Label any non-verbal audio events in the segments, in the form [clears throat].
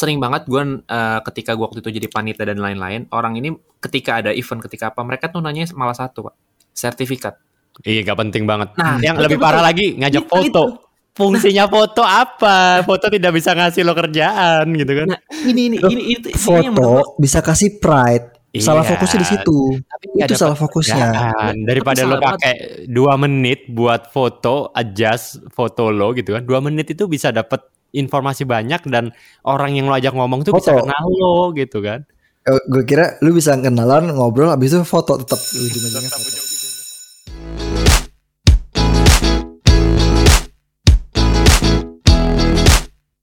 sering banget gue uh, ketika gue waktu itu jadi panitia dan lain-lain, orang ini ketika ada event ketika apa mereka tuh nanya malah satu pak, sertifikat. Iya, gak penting banget. Nah, yang lebih betul. parah lagi ngajak Itu, foto. itu. Fungsinya foto apa? Foto tidak bisa ngasih lo kerjaan gitu kan. Nah ini ini ini, ini, ini yang menurut Foto bisa kasih pride. Salah Iya. fokusnya di situ. Tapi Itu salah fokusnya. kerjaan. Daripada Tapi lo salah pakai dua menit buat foto, adjust foto lo gitu kan. Dua menit itu bisa dapat informasi banyak dan orang yang lo ajak ngomong tuh bisa Foto. kenal lo gitu kan. Eh, gue kira lu bisa kenalan ngobrol habis itu foto tetap ujung-ujungnya foto.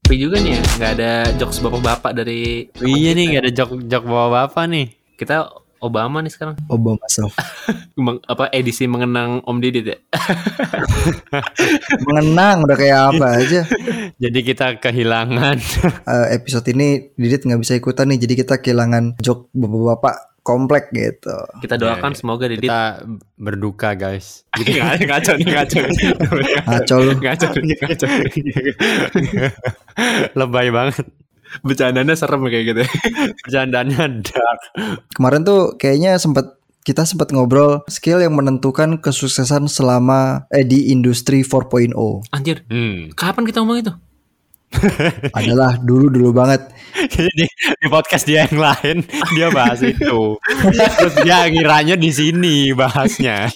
Tapi juga nih ya, nggak ada jokes bapak-bapak dari Iya nih gak ada jok jok bawa bapak nih. kita Obama nih sekarang. Obama self. [laughs] Apa edisi mengenang Om Didit ya? [laughs] Mengenang udah kayak apa aja. [laughs] Jadi kita kehilangan Eh, episode ini Didit nggak bisa ikutan nih jadi kita kehilangan jok bapak-bapak komplek gitu. Kita doakan Iya, semoga Didit kita berduka guys. Gitu. ngaco nih ngaco. Ngaco lu. ngaco nih ngaco. Lebay banget. Bercandanya serem kayak gitu. ya. Bercandanya dark. Kemarin tuh kayaknya sempat kita sempat ngobrol skill yang menentukan kesuksesan selama eh di industri 4.0 Anjir, Hmm. kapan kita ngomong itu? [laughs] adalah dulu dulu banget [laughs] Jadi di podcast dia yang lain dia bahas itu. [laughs] Terus dia ngiranya di sini bahasnya.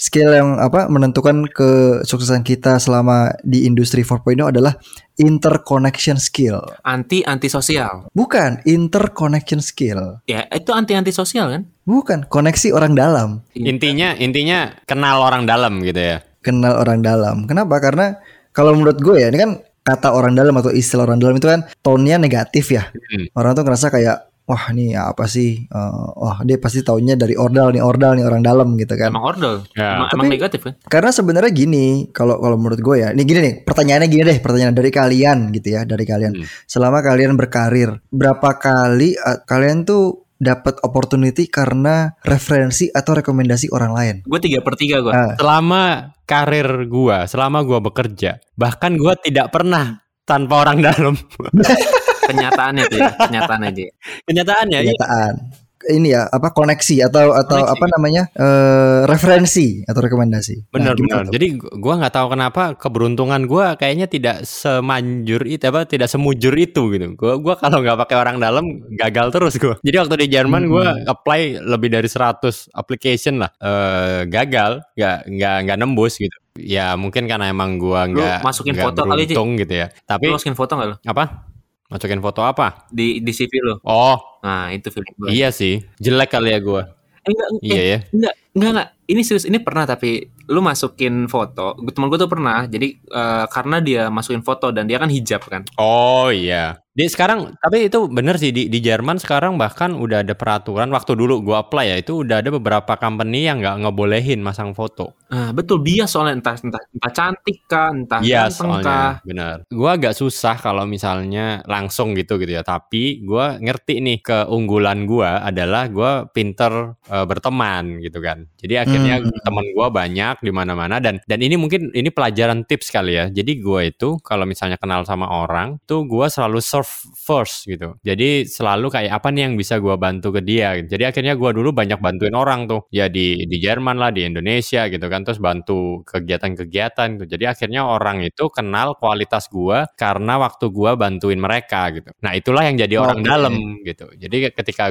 Skill yang apa menentukan kesuksesan kita selama di industri 4.0 adalah interconnection skill Anti anti sosial. bukan interconnection skill Ya, itu anti anti sosial kan? bukan koneksi orang dalam Intinya intinya kenal orang dalam gitu ya. kenal orang dalam kenapa karena kalau menurut gue ya ini kan kata orang dalam atau istilah orang dalam itu kan tone-nya negatif ya Hmm. orang tuh ngerasa kayak wah ini apa sih Eh, wah dia pasti taunya dari ordal nih ordal nih orang dalam gitu kan Emang ordal. Ya. Emang, Tapi- emang negatif kan? karena sebenarnya gini kalau kalau menurut gue ya ini gini nih pertanyaannya gini deh pertanyaan dari kalian gitu ya dari kalian Hmm. selama kalian berkarir berapa kali eh, kalian tuh dapat opportunity karena referensi atau rekomendasi orang lain Gue tiga per tiga gue. Ah. Selama karir gua, selama gua bekerja, bahkan gua tidak pernah tanpa orang dalam. [laughs] Kenyataannya tuh ya, kenyataan aja. Kenyataannya iya. kenyataan ini ya apa koneksi atau atau Koneksi. apa namanya eh, referensi atau rekomendasi Benar Nah, benar. tuh? Jadi gu- gua nggak tahu kenapa keberuntungan gua kayaknya tidak semanjur itu apa tidak semujur itu gitu. Gua gua kalau nggak pakai orang dalam gagal terus gua. Jadi waktu di Jerman gua Hmm. apply lebih dari 100 application lah. Eh gagal, nggak nggak nggak nembus gitu. Ya mungkin karena emang gua nggak masukin nggak foto kali, gitu ya. Tapi Lu masukin foto gak lu? apa? Masukin foto apa? Di, di CV lu? Oh, Nah itu film gue. iya sih. Jelek kali ya gua. Enggak, Iya ya. Enggak, enggak, enggak. Ini serius, ini pernah tapi lu masukin foto. Temen gue tuh pernah. Jadi eh, karena dia masukin foto dan dia kan hijab kan. Oh iya. Di sekarang tapi itu bener sih di di Jerman sekarang bahkan udah ada peraturan waktu dulu gua apply ya itu udah ada beberapa company yang nggak ngebolehin masang foto. Nah, betul bias soalnya entah entah entah cantik kah, entah Iya ganteng kah. bener. Gua agak susah kalau misalnya langsung gitu gitu ya. Tapi gua ngerti nih keunggulan gua adalah gua pinter eh, berteman gitu kan. Jadi akhirnya Hmm. teman gua banyak di mana-mana dan dan ini mungkin ini pelajaran tips kali ya. Jadi gua itu kalau misalnya kenal sama orang tuh gua selalu serve first gitu. Jadi selalu kayak apa nih yang bisa gua bantu ke dia. gitu. Jadi akhirnya gua dulu banyak bantuin orang tuh. Ya di di Jerman lah, di Indonesia gitu kan terus bantu kegiatan-kegiatan gitu. Jadi akhirnya orang itu kenal kualitas gua karena waktu gua bantuin mereka gitu. Nah, itulah yang jadi orang Oke. dalam gitu. Jadi ketika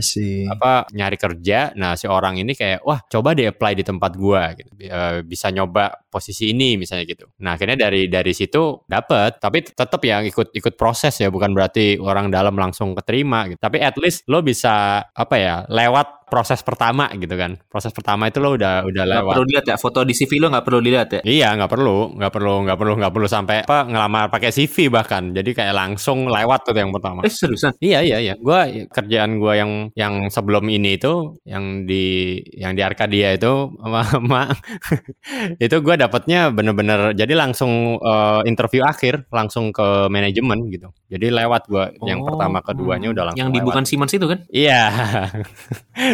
see. apa nyari kerja nah si orang ini kayak wah coba deh apply di tempat gua gitu Eh, bisa nyoba posisi ini misalnya gitu. Nah akhirnya dari dari situ dapet tapi tetap ya ikut ikut proses ya bukan berarti orang dalam langsung keterima gitu. Tapi at least lo bisa apa ya lewat proses pertama gitu kan proses pertama itu lo udah udah Nggak lewat perlu dilihat ya foto di CV lu nggak perlu dilihat ya. Iya nggak perlu, nggak perlu, nggak perlu, nggak perlu sampai apa ngelamar pakai CV bahkan. Jadi kayak langsung lewat tuh yang pertama. Eh seriusan? Iya iya iya. Gua kerjaan gua yang yang sebelum ini itu yang di yang di Arkadia itu sama, sama [laughs] itu gua dapatnya bener-bener jadi langsung eh, interview akhir langsung ke manajemen gitu. Jadi lewat gua yang Oh. pertama keduanya udah langsung Yang di lewat. bukan Siemens itu kan? Iya. [laughs]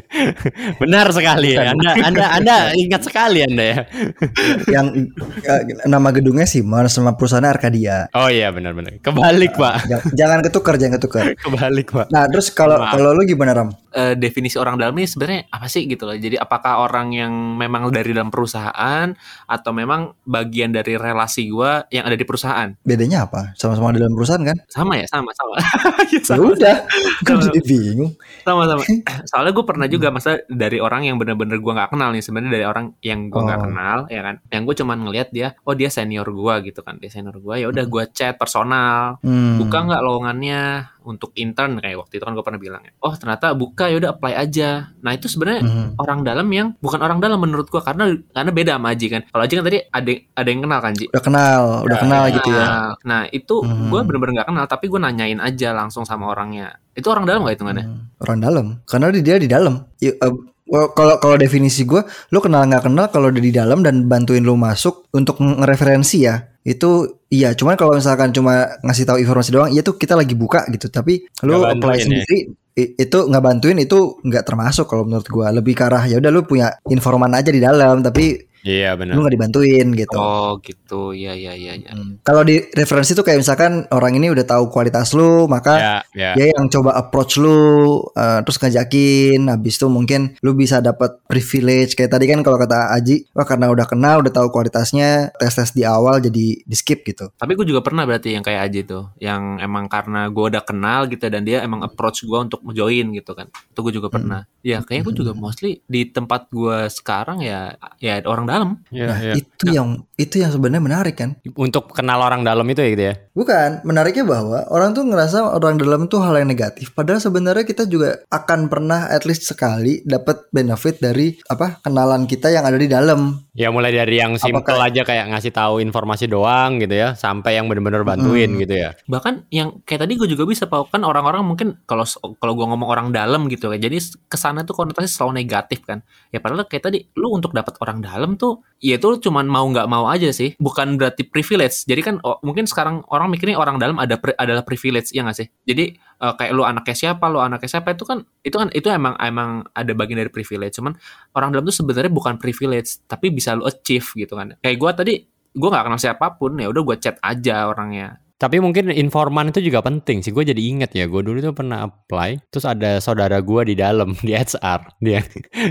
[laughs] Benar sekali. Bukan. Anda Anda Anda ingat sekali Anda ya. yang eh, nama gedungnya Siemens sama perusahaannya Arcadia. Oh iya benar-benar. Kebalik, Pak. Jangan, jangan ketukar, jangan [laughs] ketukar. Kebalik, Pak. Nah, terus kalau Maaf. kalau lu gimana Ram? Eh, definisi orang dalam ini sebenarnya apa sih gitu loh. Jadi apakah orang yang memang dari dalam perusahaan atau memang bagian dari relasi gua yang ada di perusahaan? Bedanya apa? Sama-sama di dalam perusahaan kan? Sama ya, sama sama. [laughs] Ya, Ya sama, udah, kan jadi bingung. sama sama. Soalnya gue pernah juga masa dari orang yang bener-bener gua nggak kenal nih sebenarnya dari orang yang gua nggak Oh. kenal ya kan. Yang gue cuman ngelihat dia, oh dia senior gua gitu kan. Dia senior gua ya udah gua chat personal. Hmm. buka nggak lowongannya untuk intern kayak waktu itu kan gue pernah bilang ya. oh ternyata buka ya udah apply aja nah itu sebenarnya Mhm. orang dalam yang bukan orang dalam menurut gua karena karena beda sama Aji kan kalau Aji kan tadi ada ada yang kenal kan Ji Udah kenal, udah Ya, kenal ya. gitu ya. Nah, nah itu Mhm. gue bener-bener nggak kenal tapi gue nanyain aja langsung sama orangnya itu orang dalam nggak hitungannya Hmm, Orang dalam, karena di- dia di dalam. Ya, eh, Kalau kalau definisi gue, lu kenal nggak kenal kalau udah di dalam dan bantuin lu masuk untuk ngereferensi ya, itu iya. Cuman kalau misalkan cuma ngasih tahu informasi doang, iya tuh kita lagi buka gitu. Tapi lu apply ya. sendiri, i- itu nggak bantuin itu nggak termasuk kalau menurut gue. Lebih ke arah ya udah lu punya informan aja di dalam, tapi Iya benar. lu nggak dibantuin gitu. oh gitu ya ya ya ya Hmm. Kalau di referensi tuh kayak misalkan orang ini udah tahu kualitas lu, maka Ya, ya. dia yang coba approach lu uh, terus ngajakin habis itu mungkin lu bisa dapat privilege kayak tadi kan kalau kata Aji wah karena udah kenal udah tahu kualitasnya tes tes di awal jadi di skip gitu tapi gue juga pernah berarti yang kayak Aji tuh yang emang karena gue udah kenal gitu dan dia emang approach gue untuk join gitu kan itu gue juga pernah ya kayaknya gue juga mostly di tempat gue sekarang ya ya orang dalam Ya, nah ya. itu yang itu yang sebenarnya menarik kan Untuk kenal orang dalam itu ya gitu ya. bukan menariknya bahwa orang tuh ngerasa orang dalam tuh hal yang negatif padahal sebenarnya kita juga akan pernah at least sekali dapat benefit dari apa kenalan kita yang ada di dalam Ya mulai dari yang simple Apakah- aja kayak ngasih tahu informasi doang gitu ya, sampai yang bener-bener bantuin Hmm. gitu ya. bahkan yang kayak tadi gue juga bisa tahu kan orang-orang mungkin kalau kalau gue ngomong orang dalam gitu kan jadi ke sana tuh konotasi selalu negatif kan ya padahal kayak tadi lu untuk dapat orang dalam tuh ya itu cuman mau nggak mau aja sih. Bukan berarti privilege. Jadi kan oh, mungkin sekarang orang mikirnya orang dalam ada pri- adalah privilege ya nggak sih? Jadi eh, kayak lu anaknya siapa lu anaknya siapa itu kan itu kan itu emang emang ada bagian dari privilege. Cuman orang dalam tuh sebenarnya bukan privilege tapi bisa lu achieve gitu kan. Kayak gue tadi gue nggak kenal siapa pun ya udah gue chat aja orangnya Tapi mungkin informan itu juga penting sih. Gue jadi inget ya, gue dulu tuh pernah apply, terus ada saudara gue di dalam [laughs] di HR dia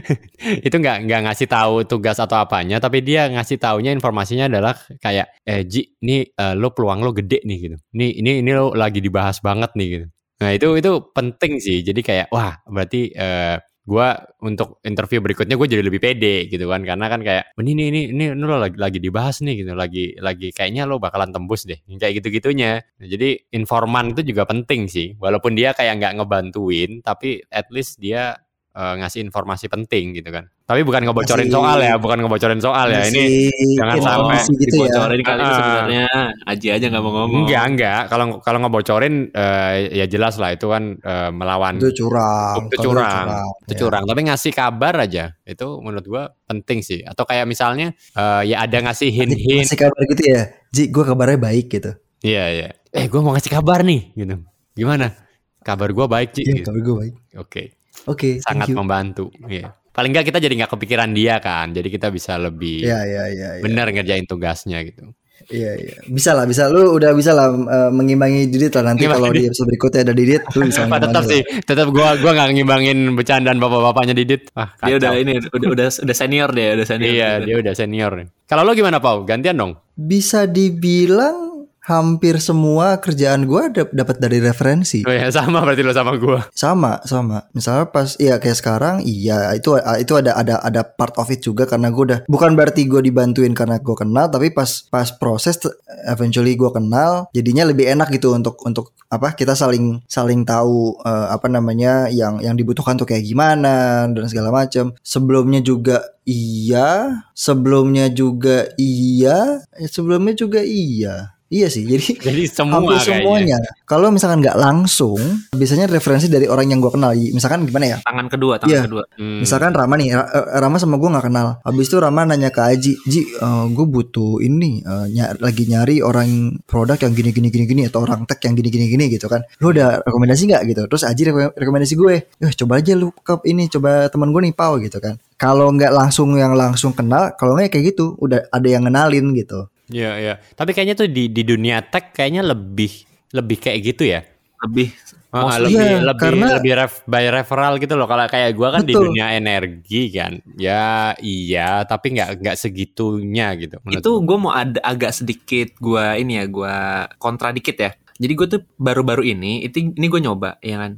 [laughs] itu nggak nggak ngasih tahu tugas atau apanya, tapi dia ngasih taunya informasinya adalah kayak eh Ji, ini eh, lo peluang lo gede nih gitu. Ini ini ini lo lagi dibahas banget nih gitu. Nah itu itu penting sih. Jadi kayak wah berarti eh, gue untuk interview berikutnya gue jadi lebih pede gitu kan. Karena kan kayak "Oh, ini ini ini ini lo lagi lagi dibahas nih gitu lagi lagi kayaknya lo bakalan tembus deh. Kayak gitu gitunya jadi informan itu juga penting sih. Walaupun dia kayak nggak ngebantuin tapi at least dia eh, ngasih informasi penting gitu kan tapi bukan ngebocorin Ngasih- soal ya bukan ngebocorin soal ya ini jangan sampai gitu ya dibocorin kali itu Ah. sebenarnya Aji aja nggak mau ngomong enggak enggak kalau kalau ngebocorin eh, ya jelas lah itu kan eh, melawan itu curang itu curang, itu ya. curang. Tapi ngasih kabar aja itu menurut gua penting sih. Atau kayak misalnya eh, ya ada ngasih hint-hint. Ngasih kabar gitu ya Ji gue kabarnya baik gitu Iya iya. Eh gua mau ngasih kabar nih gitu. Gimana? Kabar gua baik Ci. Iya gitu. kabar gue baik Oke, Oke sangat thank you membantu. Iya. Paling nggak kita jadi nggak kepikiran dia kan. Jadi kita bisa lebih Iya iya iya iya. benar ngerjain tugasnya gitu. Iya iya. Bisa lah, bisa lu udah bisa lah eh, mengimbangi Didit lah nanti kalau di episode berikutnya ada Didit lu bisa [laughs] tetap sih, tetap gua gua nggak ngimbangin bercandaan bapak-bapaknya Didit. Ah, dia udah ini udah udah udah senior deh udah senior Iya, dia udah senior. Kalau lo gimana Pau? Gantian dong. Bisa dibilang hampir semua kerjaan gua dap- dapat dari referensi. Oh ya sama berarti lo sama gua. Sama, sama. Misalnya pas iya kayak sekarang iya itu itu ada ada ada part of it juga karena gue udah bukan berarti gue dibantuin karena gue kenal tapi pas pas proses eventually gue kenal jadinya lebih enak gitu untuk untuk apa kita saling saling tahu eh, apa namanya yang yang dibutuhkan tuh kayak gimana dan segala macam. Sebelumnya juga iya, sebelumnya juga iya, eh, sebelumnya juga iya. Iya sih, jadi [laughs] Jadi semua hampir kayaknya. semuanya. Kalau misalkan nggak langsung, biasanya referensi dari orang yang gue kenal. Misalkan gimana ya? Tangan kedua, tangan Iya. kedua. Hmm. Misalkan Rama nih, eh, Rama sama gue nggak kenal. Habis itu Rama nanya ke Aji, Ji, gue butuh ini, eh, ny- lagi nyari orang produk yang gini gini gini gini atau orang tech yang gini gini gini gitu kan. Lu ada rekomendasi nggak gitu? Terus Aji reko- rekomendasi gue, eh coba aja lu ke ini, coba teman gue nih Pau gitu kan. Kalau nggak langsung yang langsung kenal, kalau nggak ya kayak gitu, udah ada yang ngenalin gitu. Iya, iya. Tapi kayaknya tuh di di dunia tech kayaknya lebih lebih kayak gitu ya. Lebih Ah, Mostly lebih iya, lebih karena- lebih ref, by referral gitu loh. Kalau kayak gua kan di Betul. dunia energi kan, ya iya, tapi nggak nggak segitunya gitu. itu gue mau ada agak sedikit gue ini ya gue kontra dikit ya jadi gue tuh baru-baru ini itu ini gue nyoba ya kan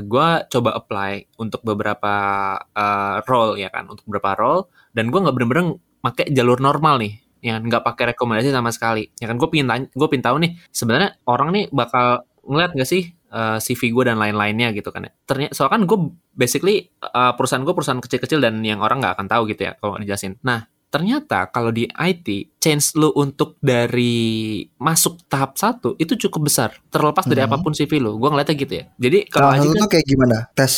gue coba apply untuk beberapa eh, role ya kan untuk beberapa role dan gue nggak bener-bener pakai jalur normal nih ya nggak pakai rekomendasi sama sekali ya kan gue pingin tanya gue pingin tahu nih sebenarnya orang nih bakal ngeliat gak sih eh, CV gue dan lain-lainnya gitu kan ya. Ternyata soalnya kan gue basically eh, perusahaan gue perusahaan kecil-kecil dan yang orang nggak akan tahu gitu ya kalau dijelasin. Nah ternyata kalau di IT chance lu untuk dari masuk tahap satu itu cukup besar terlepas dari Hmm. apa pun CV lu gue ngeliatnya gitu ya jadi kalau aja itu kan tuh kayak gimana? Tes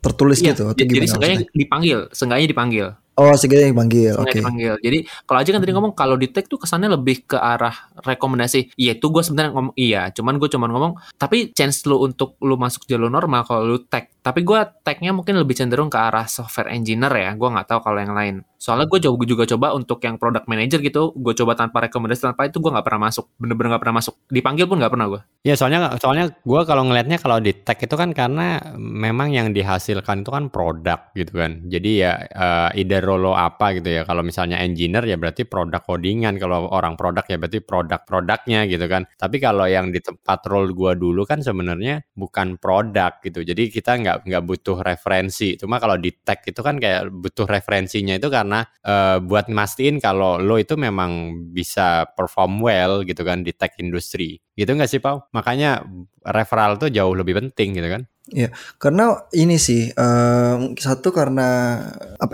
tertulis iya, gitu atau jadi gimana? seenggaknya maksudnya? dipanggil seenggaknya dipanggil Oh, segala yang panggil. Sengaja Oke. dipanggil. Jadi kalau aja kan tadi ngomong kalau di tag tuh kesannya lebih ke arah rekomendasi. Iya itu gue sebenarnya ngomong iya, cuman gue cuman ngomong tapi chance lu untuk lu masuk jalur normal kalau lu tag. Tapi gue tagnya mungkin lebih cenderung ke arah software engineer ya. Gue nggak tahu kalau yang lain. Soalnya gue juga juga coba untuk yang product manager gitu, gue coba tanpa rekomendasi tanpa itu gue nggak pernah masuk. Bener-bener nggak pernah masuk. Dipanggil pun nggak pernah gue. Ya soalnya soalnya gue kalau ngelihatnya kalau di tech itu kan karena memang yang dihasilkan itu kan produk gitu kan. Jadi ya eh, either role lo apa gitu ya. Kalau misalnya engineer ya berarti produk codingan. Kalau orang produk ya berarti produk-produknya gitu kan. Tapi kalau yang di tempat role gue dulu kan sebenarnya bukan produk gitu. Jadi kita nggak nggak butuh referensi. Cuma kalau di tech itu kan kayak butuh referensinya itu karena eh, buat mastiin kalau lo itu memang bisa perform well gitu kan di tech industry. Gitu nggak sih Pau? Makanya referral tuh jauh lebih penting gitu kan. Karena ini sih em, satu karena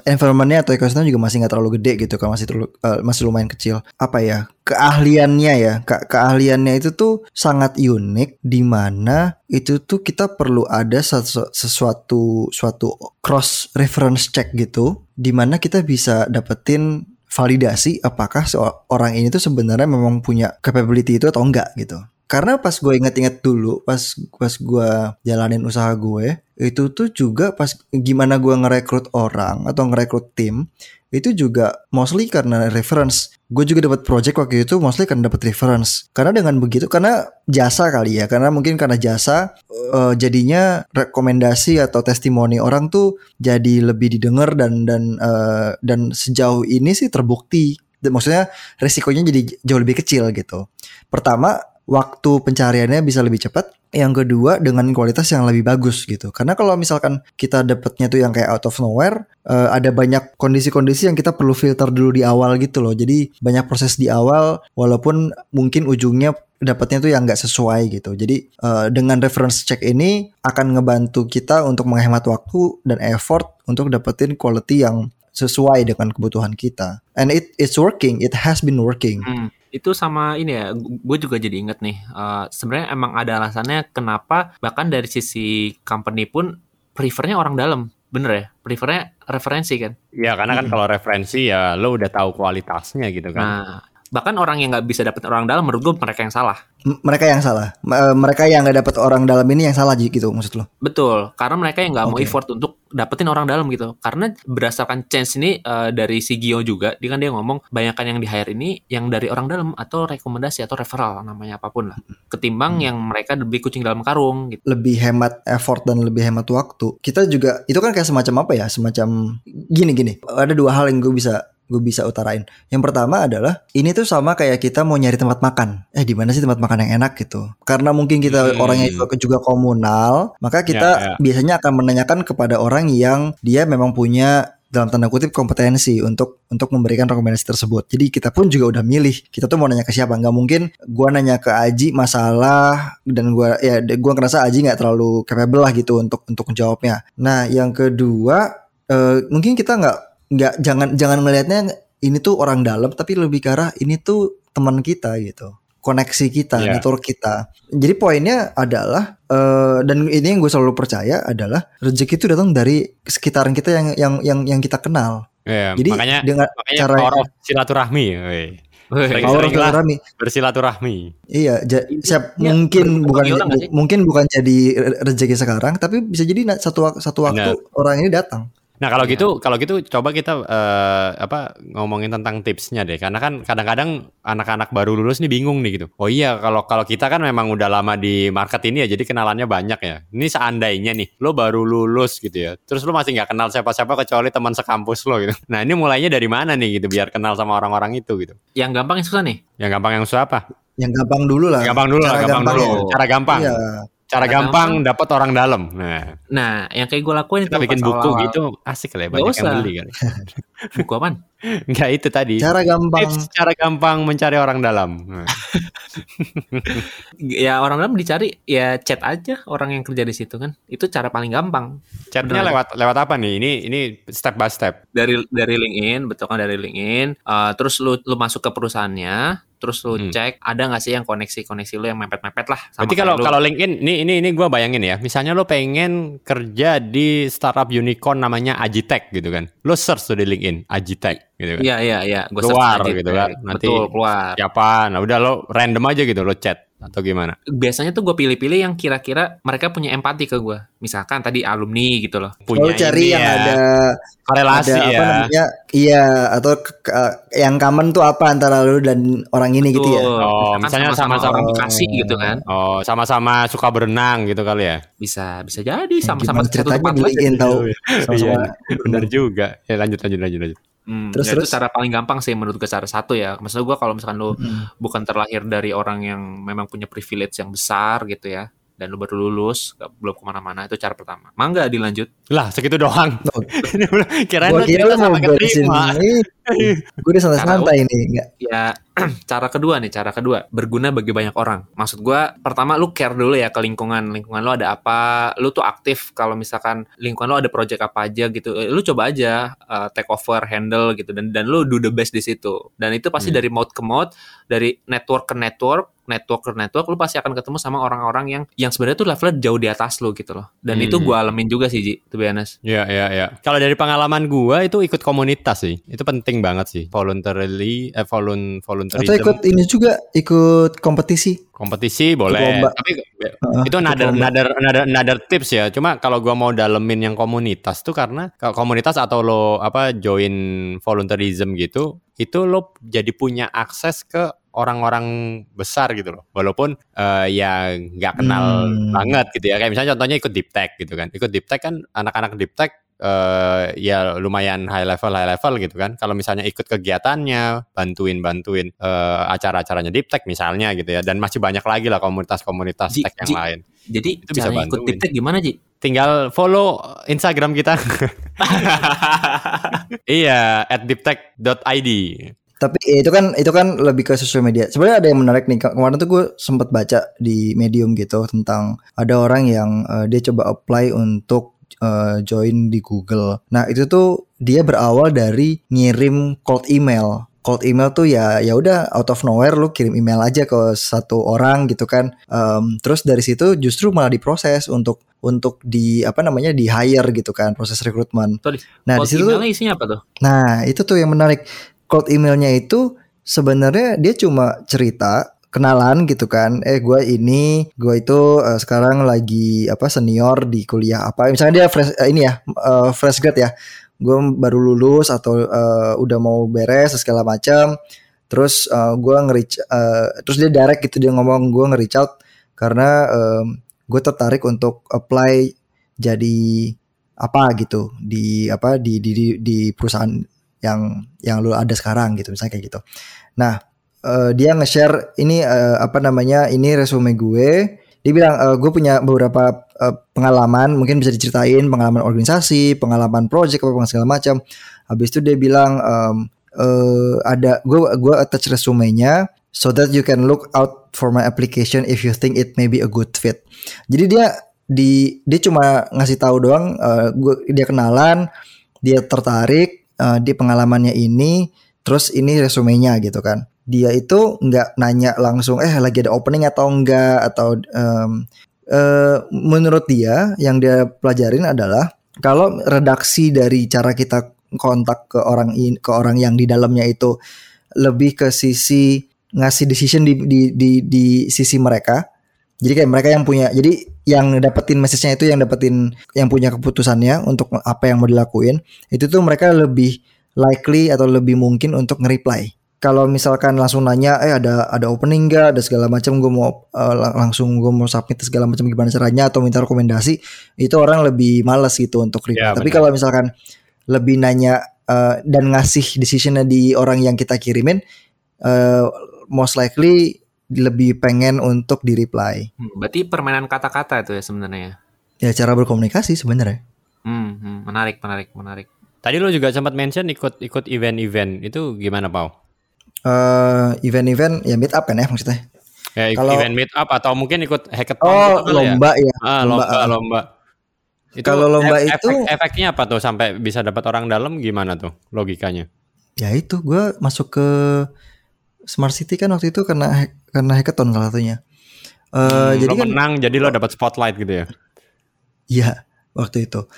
environmentnya atau ekosistem juga masih nggak terlalu gede gitu kan masih terlalu, eh, masih lumayan kecil. Apa ya keahliannya ya ke keahliannya itu tuh sangat unik di mana itu tuh kita perlu ada sesu- sesuatu suatu cross reference check gitu di mana kita bisa dapetin validasi apakah seorang ini tuh sebenarnya memang punya capability itu atau enggak gitu. Karena pas gue inget-inget dulu, pas pas gue jalanin usaha gue, itu tuh juga pas gimana gue ngerekrut orang atau ngerekrut tim, itu juga mostly karena reference. Gue juga dapat project waktu itu mostly karena dapat reference. Karena dengan begitu, karena jasa kali ya, karena mungkin karena jasa eh, jadinya rekomendasi atau testimoni orang tuh jadi lebih didengar dan dan eh, dan sejauh ini sih terbukti. Maksudnya resikonya jadi jauh lebih kecil gitu. Pertama, waktu pencariannya bisa lebih cepat. Yang kedua dengan kualitas yang lebih bagus gitu. Karena kalau misalkan kita dapetnya tuh yang kayak out of nowhere, eh, ada banyak kondisi-kondisi yang kita perlu filter dulu di awal gitu loh. Jadi banyak proses di awal, walaupun mungkin ujungnya dapatnya tuh yang nggak sesuai gitu. Jadi eh, dengan reference check ini akan ngebantu kita untuk menghemat waktu dan effort untuk dapetin quality yang sesuai dengan kebutuhan kita. And it it's working, it has been working. Hmm, itu sama ini ya, gue juga jadi inget nih. eh, Sebenarnya emang ada alasannya kenapa bahkan dari sisi company pun prefernya orang dalam, bener ya? Prefernya referensi kan. Ya karena kan Mm-mm. kalau referensi ya lo udah tahu kualitasnya gitu kan. Nah, bahkan orang yang nggak bisa dapet orang dalam, menurut gue mereka yang salah. M- mereka yang salah. M- eh, mereka yang nggak dapat orang dalam ini yang salah gitu maksud lo. Betul, karena mereka yang nggak mau Oke. effort untuk dapetin orang dalam gitu. Karena berdasarkan chance ini eh, dari si Gio juga, dia kan dia ngomong banyakkan yang di hire ini yang dari orang dalam atau rekomendasi atau referral namanya apa pun lah. Ketimbang Hmm. yang mereka lebih kucing dalam karung gitu. Lebih hemat effort dan lebih hemat waktu. Kita juga itu kan kayak semacam apa ya? Semacam gini gini. Ada dua hal yang gue bisa gue bisa utarain. Yang pertama adalah ini tuh sama kayak kita mau nyari tempat makan. Eh di mana sih tempat makan yang enak gitu? Karena mungkin kita Hmm. orangnya juga, juga komunal, maka kita Ya, ya. biasanya akan menanyakan kepada orang yang dia memang punya dalam tanda kutip kompetensi untuk untuk memberikan rekomendasi tersebut. Jadi kita pun juga udah milih. Kita tuh mau nanya ke siapa? Nggak mungkin gua nanya ke Aji masalah dan gua ya gua ngerasa Aji nggak terlalu capable lah gitu untuk untuk menjawabnya. Nah, yang kedua eh, mungkin kita nggak nggak jangan jangan melihatnya ini tuh orang dalam tapi lebih ke arah ini tuh teman kita gitu. koneksi kita, Iya. network kita. Jadi poinnya adalah eh, dan ini yang gue selalu percaya adalah rezeki itu datang dari sekitaran kita yang yang yang yang kita kenal. Iya, Jadi makanya dengan makanya cara power of silaturahmi. power of silaturahmi. Bersilaturahmi. Iya, ja- siap mungkin berbagi bukan orang bu- mungkin bukan jadi re- rezeki sekarang, tapi bisa jadi satu satu waktu orang ini datang. Nah kalau Iya. gitu kalau gitu coba kita eh, apa ngomongin tentang tipsnya deh karena kan kadang-kadang anak-anak baru lulus nih bingung nih gitu. Oh iya kalau kalau kita kan memang udah lama di market ini ya jadi kenalannya banyak ya. Ini seandainya nih lo baru lulus gitu ya. Terus lo masih nggak kenal siapa-siapa kecuali teman sekampus lo gitu. Nah ini mulainya dari mana nih gitu biar kenal sama orang-orang itu gitu. Yang gampang yang susah nih. Yang gampang yang susah apa? Yang gampang dulu lah. Gampang dulu lah, Cara gampang dulu. gampangnya. Cara gampang. Iya. Cara gampang dapat orang dalam. Nah, Nah, yang kayak gue lakuin kita itu bikin buku awal-awal. gitu asik kali ya banyak yang usah. beli kali. [laughs] Buku apaan? Enggak itu tadi. Cara gampang. Tips cara gampang mencari orang dalam. Nah. [laughs] Ya orang dalam dicari ya chat aja orang yang kerja di situ kan. Itu cara paling gampang. Chatnya Benar. lewat lewat apa nih? Ini ini step by step. Dari dari LinkedIn, betul kan dari LinkedIn. Eh, terus lu lu masuk ke perusahaannya, terus lu Hmm. cek ada nggak sih yang koneksi-koneksi lu yang mepet-mepet lah sama Berarti kalau lu. kalau LinkedIn ini ini ini gue bayangin ya. Misalnya lo pengen kerja di startup unicorn namanya Agitech gitu kan. Lo search tuh di LinkedIn Agitech gitu kan. Iya iya iya, Gua Keluar search gitu kan. Nanti- Betul, keluar. Siapa? Nah udah lo random aja gitu lo chat atau gimana? Biasanya tuh gue pilih-pilih yang kira-kira mereka punya empati ke gue. Misalkan tadi alumni gitu loh. Punya Lo cari ini yang ya, ada korelasi ada ya. apa namanya? Iya, atau ke- ke- yang common tuh apa antara lu dan orang ini gitu ya. Betul. Oh, Misalkan misalnya sama-sama orang Bekasi gitu kan. Oh, sama-sama suka berenang gitu kali ya. Bisa bisa jadi sama-sama satu ceritanya tempat. LinkedIn tahu [laughs] Iya, sama-sama. bener juga. Ya lanjut lanjut lanjut lanjut. Hmm, Terus, ya terus? itu cara paling gampang sih menurut gue cara satu ya. Maksud gue kalau misalkan lu Mm. bukan terlahir dari orang yang memang punya privilege yang besar gitu ya dan lu baru lulus gak, belum ke mana-mana itu cara pertama mangga dilanjut Lah segitu doang. Kirain cerita lu mau [laughs] sampai beresin keterima. ini. Gue udah [laughs] santai-santai ini, enggak. ya [clears throat] cara kedua nih cara kedua berguna bagi banyak orang maksud gue pertama lu care dulu ya ke lingkungan lingkungan lu ada apa lu tuh aktif kalau misalkan lingkungan lu ada project apa aja gitu Eh, lu coba aja uh, take over handle gitu dan dan lu do the best di situ dan itu pasti Hmm. dari mode ke mode dari network ke network network ke network lu pasti akan ketemu sama orang-orang yang yang sebenarnya tuh levelnya jauh di atas lu gitu loh dan Hmm. itu gue alamin juga sih Ji to be honest Iya, iya, iya. Kalau dari pengalaman gua itu ikut komunitas sih. Itu penting banget sih. Voluntarily, eh, volun, voluntarism. Atau ikut ini juga, ikut kompetisi. kompetisi boleh. Tapi Heeh, itu lomba. another, another, another tips ya. Cuma kalau gua mau dalemin yang komunitas tuh karena kalau komunitas atau lo apa join voluntarism gitu, itu lo jadi punya akses ke orang-orang besar gitu loh. Walaupun eh, ya nggak kenal Hmm. banget gitu ya. Kayak misalnya contohnya ikut deep tech gitu kan. Ikut deep tech kan anak-anak deep tech eh ya lumayan high level high level gitu kan. Kalau misalnya ikut kegiatannya, bantuin bantuin eh, acara-acaranya deep tech misalnya gitu ya. Dan masih banyak lagi lah komunitas-komunitas Ji- tech yang Ji. lain. jadi Itu bisa caranya ikut bantuin. tiptek gimana Ji? Tinggal follow Instagram kita. [laughs] [laughs] iya, at deeptech.id. Tapi ya itu kan itu kan lebih ke sosial media. Sebenarnya ada yang menarik nih. Ke- Kemarin tuh gue sempat baca di Medium gitu tentang ada orang yang eh, dia coba apply untuk eh, join di Google. Nah itu tuh dia berawal dari ngirim cold email. Cold email tuh ya ya udah out of nowhere lu kirim email aja ke satu orang gitu kan. Em, terus dari situ justru malah diproses untuk untuk di apa namanya di hire gitu kan proses rekrutmen. Sorry, Nah di situ isinya apa tuh? Nah, itu tuh yang menarik. Cold emailnya itu sebenarnya dia cuma cerita kenalan gitu kan. Eh, gue ini, gue itu eh, sekarang lagi apa senior di kuliah apa. Misalnya dia fresh eh, ini ya, eh, fresh grad ya. Gue baru lulus atau eh, udah mau beres segala macam. Terus eh, gue nge-reach, eh, terus dia direct gitu dia ngomong gue nge-reach out karena gue tertarik untuk apply jadi apa gitu di apa di di di, di perusahaan yang yang lu ada sekarang gitu misalnya kayak gitu. Nah eh, dia nge-share ini eh, apa namanya ini resume gue. Dia bilang eh, gue punya beberapa eh, pengalaman mungkin bisa diceritain pengalaman organisasi, pengalaman project apa segala macam. Habis itu dia bilang em, eh, ada gue gue attach resumenya so that you can look out for my application if you think it may be a good fit. Jadi dia di dia cuma ngasih tahu doang eh, gue dia kenalan, dia tertarik, eh, di pengalamannya ini, terus ini resumenya gitu kan. dia itu nggak nanya langsung eh lagi ada opening atau enggak atau em, eh, menurut dia yang dia pelajarin adalah kalau redaksi dari cara kita kontak ke orang in- ke orang yang di dalamnya itu lebih ke sisi ngasih decision di di di, di sisi mereka. Jadi kayak mereka yang punya jadi yang dapetin message-nya itu yang dapetin yang punya keputusannya untuk apa yang mau dilakuin itu tuh mereka lebih likely atau lebih mungkin untuk nge-reply. Kalau misalkan langsung nanya, eh ada ada opening gak, ada segala macam, gue mau lang- langsung gue mau submit segala macam gimana caranya atau minta rekomendasi, itu orang lebih males gitu untuk reply. Ya, Tapi kalau misalkan lebih nanya eh, dan ngasih decisionnya di orang yang kita kirimin, eh, most likely lebih pengen untuk di reply. Hmm, berarti permainan kata-kata itu ya sebenarnya. Ya cara berkomunikasi sebenarnya. Hmm, hmm, menarik, menarik, menarik. Tadi lo juga sempat mention ikut ikut event-event itu gimana Pau? Eh, event-event ya meet up kan ya maksudnya. Ya, Kalau- event meet up atau mungkin ikut hackathon Oh gitu ya? lomba ya. Ah, Lomba, lomba, ah. lomba. Itu Kalau lomba ef- itu- efek- efeknya apa tuh sampai bisa dapat orang dalam gimana tuh logikanya? Ya itu gue masuk ke Smart City kan waktu itu karena hack- karena hackathon salah satunya. Eh Hmm, jadi lo kan menang jadi lo dapat spotlight gitu ya. Iya waktu itu.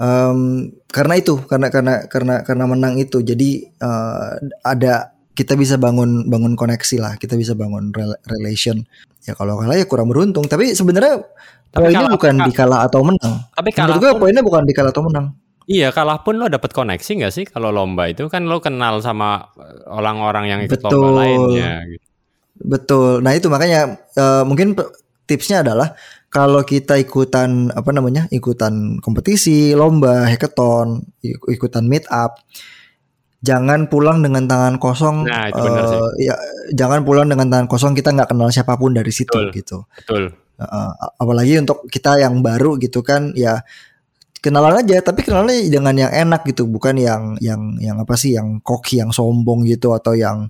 Em, karena itu karena karena karena karena menang itu. Jadi eh, ada kita bisa bangun bangun koneksi lah. Kita bisa bangun rela- relation. Ya kalau kalah ya kurang beruntung. Tapi sebenarnya poinnya bukan kalah atau menang. Tapi menurut kalah gue pun, poinnya bukan di kalah atau menang iya kalah pun lo dapat koneksi nggak sih kalau lomba itu kan lo kenal sama orang-orang yang ikut Betul. lomba lainnya. Gitu. Betul. Nah itu makanya eh, mungkin tipsnya adalah kalau kita ikutan apa namanya ikutan kompetisi, lomba, hackathon, ik- ikutan meet up, jangan pulang dengan tangan kosong. Nah, itu benar sih. eh, ya, jangan pulang dengan tangan kosong. Kita nggak kenal siapa pun dari situ Betul. gitu. Betul. Eh, apalagi untuk kita yang baru gitu kan, ya kenalan aja. Tapi kenalannya dengan yang enak gitu, bukan yang yang yang apa sih, yang koki, yang sombong gitu atau yang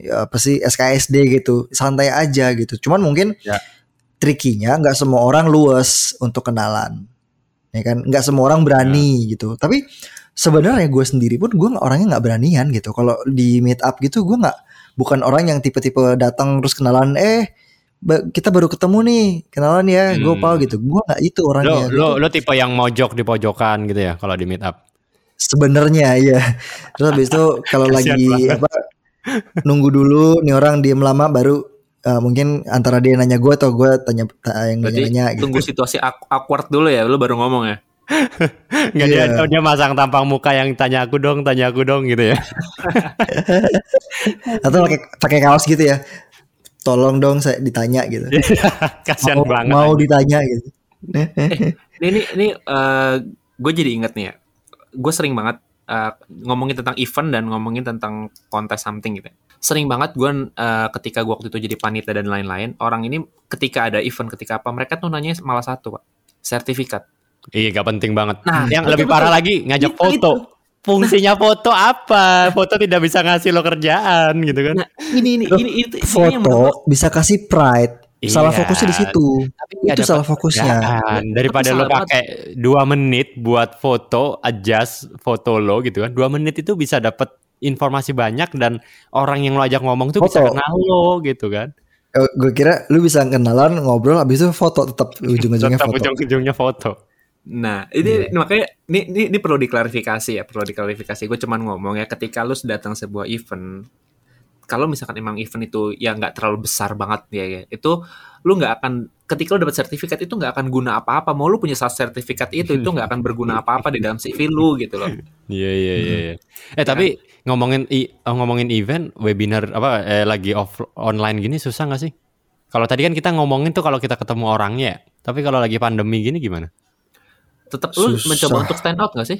ya apa sih SKSD gitu santai aja gitu cuman mungkin Ya. trikinya nggak semua orang luas untuk kenalan ya kan nggak semua orang berani Ya. gitu tapi sebenarnya gue sendiri pun gue orangnya nggak beranian gitu kalau di meet up gitu gue nggak bukan orang yang tipe-tipe datang terus kenalan eh ba- kita baru ketemu nih kenalan ya gue Hmm. pau gitu gue nggak itu Lo orangnya lo lo tipe yang mojok di pojokan gitu ya kalau di meet up. sebenarnya ya terus habis itu kalau [laughs] lagi banget. apa nunggu dulu nih orang diem lama baru eh, mungkin antara dia nanya gue atau gue tanya ta- yang Berarti nanya gitu tunggu situasi awk- awkward dulu ya, lu baru ngomong ya. [laughs] Nggak dia Iya. dia masang tampang muka yang tanya aku dong, tanya aku dong gitu ya. [laughs] atau pakai pakai kaos gitu ya tolong dong saya ditanya gitu [laughs] Kasihan mau, banget. mau ditanya gitu Ini ini, ini gue jadi inget nih ya. Gue sering banget eh, ngomongin tentang event dan ngomongin tentang kontes something gitu. ya. Sering banget gue eh, ketika gue waktu itu jadi panitia dan lain-lain, orang ini ketika ada event ketika apa mereka tuh nanya malah satu pak, sertifikat. Iya gak penting banget. Nah, yang lebih betul. parah lagi ngajak Itu, foto. itu. Fungsinya foto apa? Foto tidak bisa ngasih lo kerjaan gitu kan. Nah ini ini ini, itu, ini yang menurut foto bisa kasih pride salah Iya. fokusnya di situ Tapi itu salah fokusnya kerjaan. Daripada lo salah pakai dua menit buat foto, adjust foto lo gitu kan. Dua menit itu bisa dapat informasi banyak dan orang yang lo ajak ngomong tuh bisa Foto. kenal lo gitu kan. gue kira lu bisa kenalan ngobrol habis itu foto tetap ujung-ujungnya Tetap foto ujung-ujungnya foto. Nah, ini Iya. makanya ini, ini ini perlu diklarifikasi ya, perlu diklarifikasi. Gue cuman ngomong ya ketika lu datang sebuah event, kalau misalkan emang event itu ya nggak terlalu besar banget ya, ya itu lu nggak akan ketika lu dapat sertifikat itu nggak akan guna apa-apa. Mau lu punya sertifikat itu itu nggak akan berguna apa-apa di dalam CV lu gitu loh. Iya iya iya. iya. Eh tapi ngomongin i- eh, ngomongin event, webinar apa eh, lagi off online gini susah nggak sih? Kalau tadi kan kita ngomongin tuh kalau kita ketemu orangnya, ya. tapi kalau lagi pandemi gini gimana? Tetap lu mencoba untuk stand out nggak sih?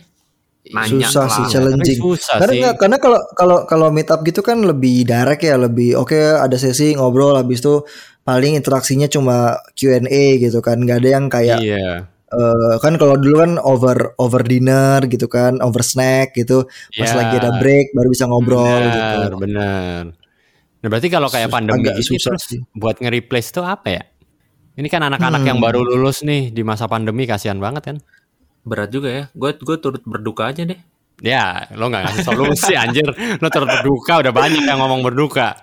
Nanya susah lah. sih challenging susah karena sih. nggak- karena kalau kalau kalau meet up gitu kan lebih direct ya lebih oke ada sesi ngobrol habis itu paling interaksinya cuma Q&A gitu kan nggak ada yang kayak Iya. eh, kan kalau dulu kan over over dinner gitu kan over snack gitu pas Iya. lagi ada break baru bisa ngobrol benar, gitu benar. Nah, berarti kalau kayak pandemi agak gini susah terus sih. buat nge-replace tuh apa ya? Ini kan anak-anak Hmm. yang baru lulus nih di masa pandemi kasihan banget kan? Berat juga ya. Gue gue turut berduka aja deh. Ya, lo nggak ngasih solusi anjir. Lo turut berduka, udah banyak yang ngomong berduka.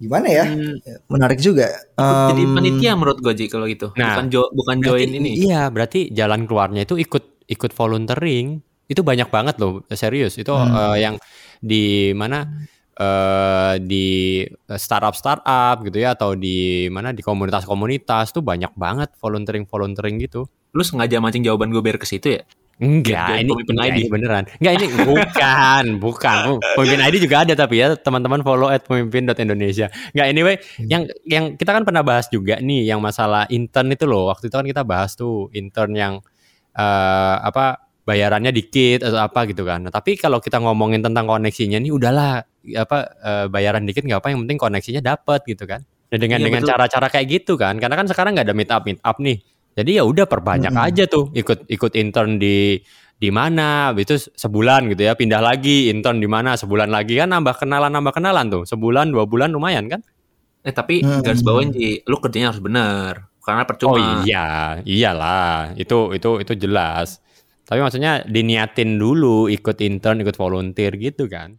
gimana ya? Hmm, Menarik juga. jadi Em, panitia menurut gue Ji kalau gitu. Nah, bukan jo bukan Berarti- join ini. Iya, berarti jalan keluarnya itu ikut ikut volunteering. Itu banyak banget loh, serius. Itu Hmm. eh, yang di mana eh di startup startup gitu ya atau di mana di komunitas-komunitas tuh banyak banget volunteering-volunteering gitu. Lu sengaja mancing jawaban gue biar ke situ ya? Enggak, ini, pemimpin ID. ini beneran. Enggak ini bukan, [laughs] bukan. Pemimpin ID juga ada tapi ya teman-teman follow at pemimpin.indonesia. Enggak anyway, yang yang kita kan pernah bahas juga nih yang masalah intern itu loh. Waktu itu kan kita bahas tuh intern yang eh apa bayarannya dikit atau apa gitu kan. Nah, tapi kalau kita ngomongin tentang koneksinya nih udahlah apa eh, bayaran dikit nggak apa yang penting koneksinya dapat gitu kan. Nah, dengan Iya, dengan cara-cara kayak gitu kan. Karena kan sekarang nggak ada meet up meet up nih. Jadi ya udah perbanyak Mm-mm. aja tuh ikut ikut intern di di mana itu sebulan gitu ya pindah lagi intern di mana sebulan lagi kan nambah kenalan nambah kenalan tuh sebulan dua bulan lumayan kan Eh tapi Hmm. garis bawain Ji, lu kerjanya harus bener. Karena percuma. oh iya iyalah itu itu itu jelas tapi maksudnya diniatin dulu ikut intern ikut volunteer gitu kan